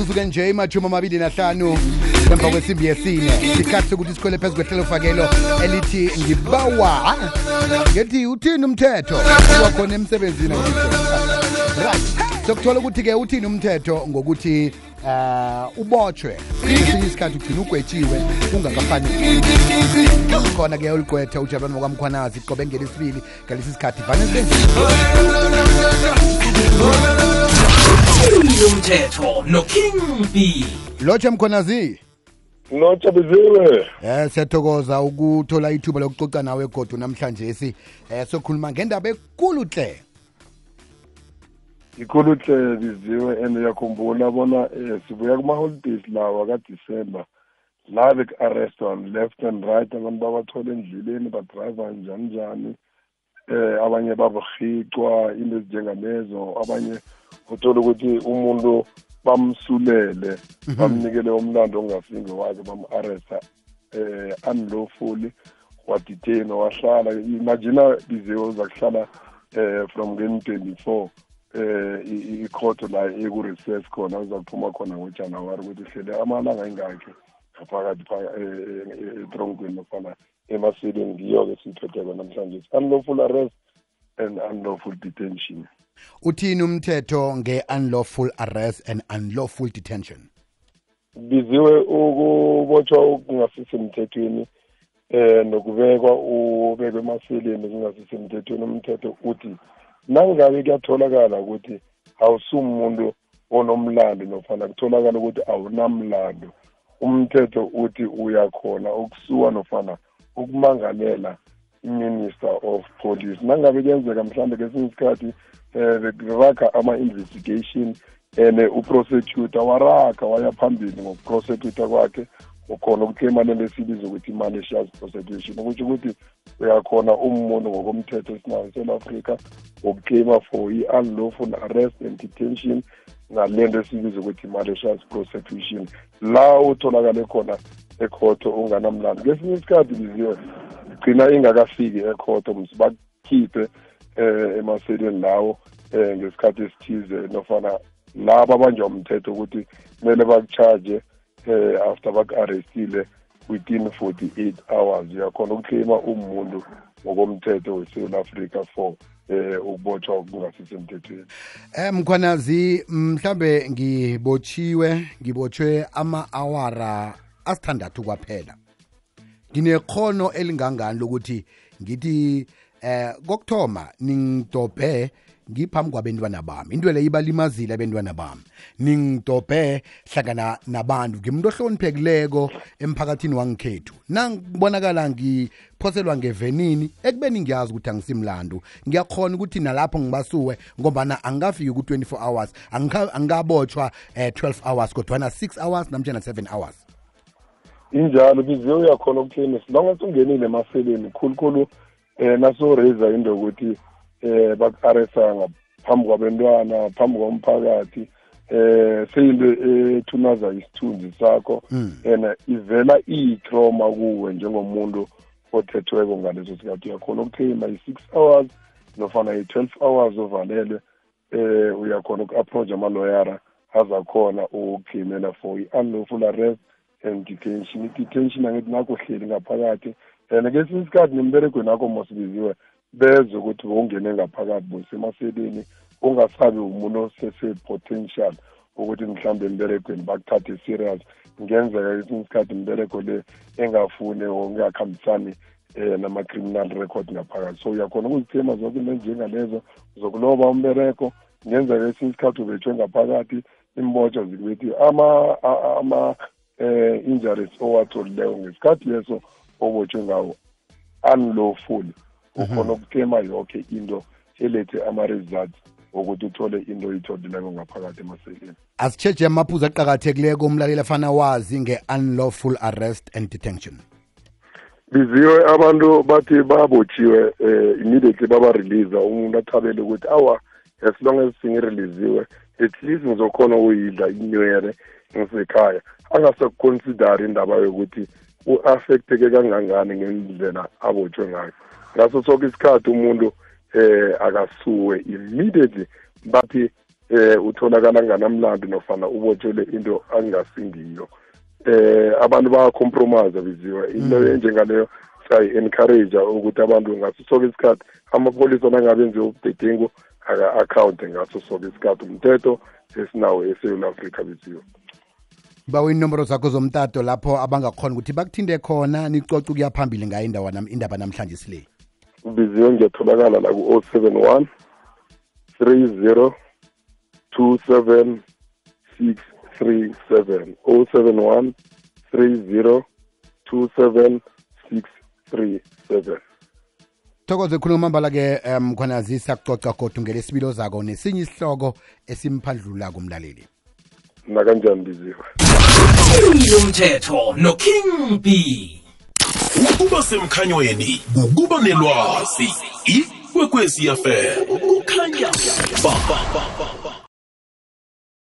mizuzu-ke nje imajumi amabili nahlanu emva kwesimbi yesine. Sikhathi sokuthi sikhwele phezu kwehlelofakelo elithi ngibawa. Ngethi uthini umthetho? Wakhona emsebenzini right. Sokuthola ukuthi-ke uthini umthetho ngokuthi uh ubotshwe. Esinye isikhathi ugcina ugwetshiwe ungakafanele khona-ke uligwetha ujabani wakwamkhwanazi qobe ngelisibili ngalesi sikhathi. Vane umthetho noking b. Lotshe mkhwanazi nojabiziwe Eh siyathokoza ukuthola ithuba lokucoca nawe godu namhlanje si. Eh sokhuluma ngendaba ekulu hle ikhulu hle biziwe and uyakhumbula bona um sibuya kuma-holidays lawa kadisemba la beku-arrestwa left and right abantu babathola endleleni badrayiva njani njani. Eh abanye babuhicwa into ezinjengalezo abanye uthola ukuthi umuntu bamsulele bamnikele umlando ongasinge wakhe bam-arresta eh unlawfully wadetain wahlala. Imagina biziwe uza kuhlala eh from ngen 24 eh ikhoto la eku-recess khona uzakuphuma khona ngojanuwari ukuthi hlele amalanga engakhe ngaphakathi etronkweni nofana emaseleni ngiyo-ke siyiphetheko namhlanje. Unlawful arrest and unlawful detention. Uthini umthetho nge-unlawful arrest and unlawful detention? Biziwe ukubotshwa okungasisemthethweni eh nokubekwa ubekwe emaseleni kungasisemthethweni umthetho uthi nangabe kuyatholakala ukuthi awusumuntu onomlando nofana kutholakala ukuthi awunamlando umthetho uthi uyakhona ukusuwa nofana ukumangalela i-minister of police. Nangabe kuyenzeka mhlawumbe kesinye isikhathi um bekurakha ama-investigation and uprosecutor waraga waya phambili ngokuprosecutor kwakhe ukhona ukuclaima lento esibiza ukuthi i-malicious prosecution. Ukuthi ukuthi uyakhona umuntu ngokomthetho esinawo eSouth Africa ukuclaima for i-unlawful arrest and detention ngalento esibiza ukuthi i-malicious prosecution la utholakale khona ekhoto unganamlando kwesinye isikhathi biziwe gcina ingakafiki ekhoto msibakhiphe eh emaseleni lawo eh ngesikhathi esithize nofana laba abanjwa umthetho ukuthi kumele bakucharge eh after baku-arrestile within 48 hours. Uyakhona ukuclaima umuntu ngokomthetho weSouth Africa for eh ukubotshwa okungasisemthethweni eh mkhwanazi mhlambe ngibotshiwe ngibotshwe ama-awara asithandathu kwaphela. Nginekhono elingangani lokuthi ngithi eh kokuthoma ningidobhe ngiphambi kwabentwana bami into le ibalimazile abentwana bami. Ningidobhe hlangana nabantu ngimuntu ohloniphekileko emphakathini wangikhethu nangibonakala ngiphoselwa ngevenini ekubeni ngiyazi ukuthi angisimlandu. Ngiyakhona ukuthi nalapho ngibasuwe ngombana angikafiki ku-24 hours. Angika- angikabotshwa um 12 hours kodwana 6 hours namtshana 7 hours. Injalo biziwe uyakhona ukuthini as long as ungenile emaseleni khulukhulu eh naso-raise into yokuthi eh baku-arresta ngaphambi kwabentwana phambi komphakathi. Eh seyinto ethunaza isithunzi sakho. And ivela iyitroma kuwe njengomuntu othethweko ngaleso sikhathi. Uyakhona ukuthema i-six hours nofana i-twelve hours ovalelwe eh uyakhona uku-approach amaloyara azakhona ukuclaimela for i-unlawful arrest and detention. I-detention angithi nakho hleli ngaphakathi. And kesinye isikhathi nemberegweni nakho mosibiziwe bezwe ukuthi bowungene ngaphakathi bosemaseleni ungasabi umuntu osese-potential ukuthi mhlawumbe emberegweni bakuthathe serious. Ngenzeka kesinye isikhathi imberego le engafune or ngingakhambisani um nama-criminal record ngaphakathi. So uyakhona ukuzithema zonke into ezinjengalezo zokuloba umbereko ngenzeka esinye isikhathi ubethwe ngaphakathi imbotsha zikubethi ama ama eh injuries owatholileyo ngesikhathi leso obotshwe ngawo unlawful. Ukhona ukuclaima yonke into elethe ama-results ukuthi uthole into oyitholileko ngaphakathi emaseleni. Asitsheje amaphuzu aqakathekileko umlaleli afana wazi nge-unlawful arrest and detention. Biziwe abantu bathi babotshiwe eh immediately baba-release umuntu athabele ukuthi awa as long as singireleasiwe at least ngizokhona ukuyidla inywere ngisekhaya. Angasakuconsidari indaba yokuthi u-affecteke kangangani ngendlela abotshwe ngayo. Ngaso sonke isikhathi umuntu eh akasuwe immediately. Bathi eh utholakala nganamlando nofana ubotshelwe into angasingiyo. Eh abantu bayacompromise biziwe. Into enjengaleyo siyayi-encourage ukuthi abantu ngaso sonke isikhathi amapholisa nangabe enziwe ubudedengu aka-akhawunte ngaso sonke isikhathi. Umthetho esinawo esewula afrika biziwe. bawe inomboro zakho zomtato lapho abangakhona ukuthi bakuthinde khona nicoce ukuya phambili ngayo indawo indaba namhlanje sile. Biziwe ngiyatholakala la ku-071 30 27 071 30 27 637 thokoze khulu mambala ke um khona zisacoca kodwa ngelesibilo zako nesinye isihloko esimphandlulako umlaleli nakanjani biziwe umthetho noking b. Ukuba semkhanyweni ukuba nelwazi ikwekwezi yafela kukhanya. Ba, ba, ba, ba.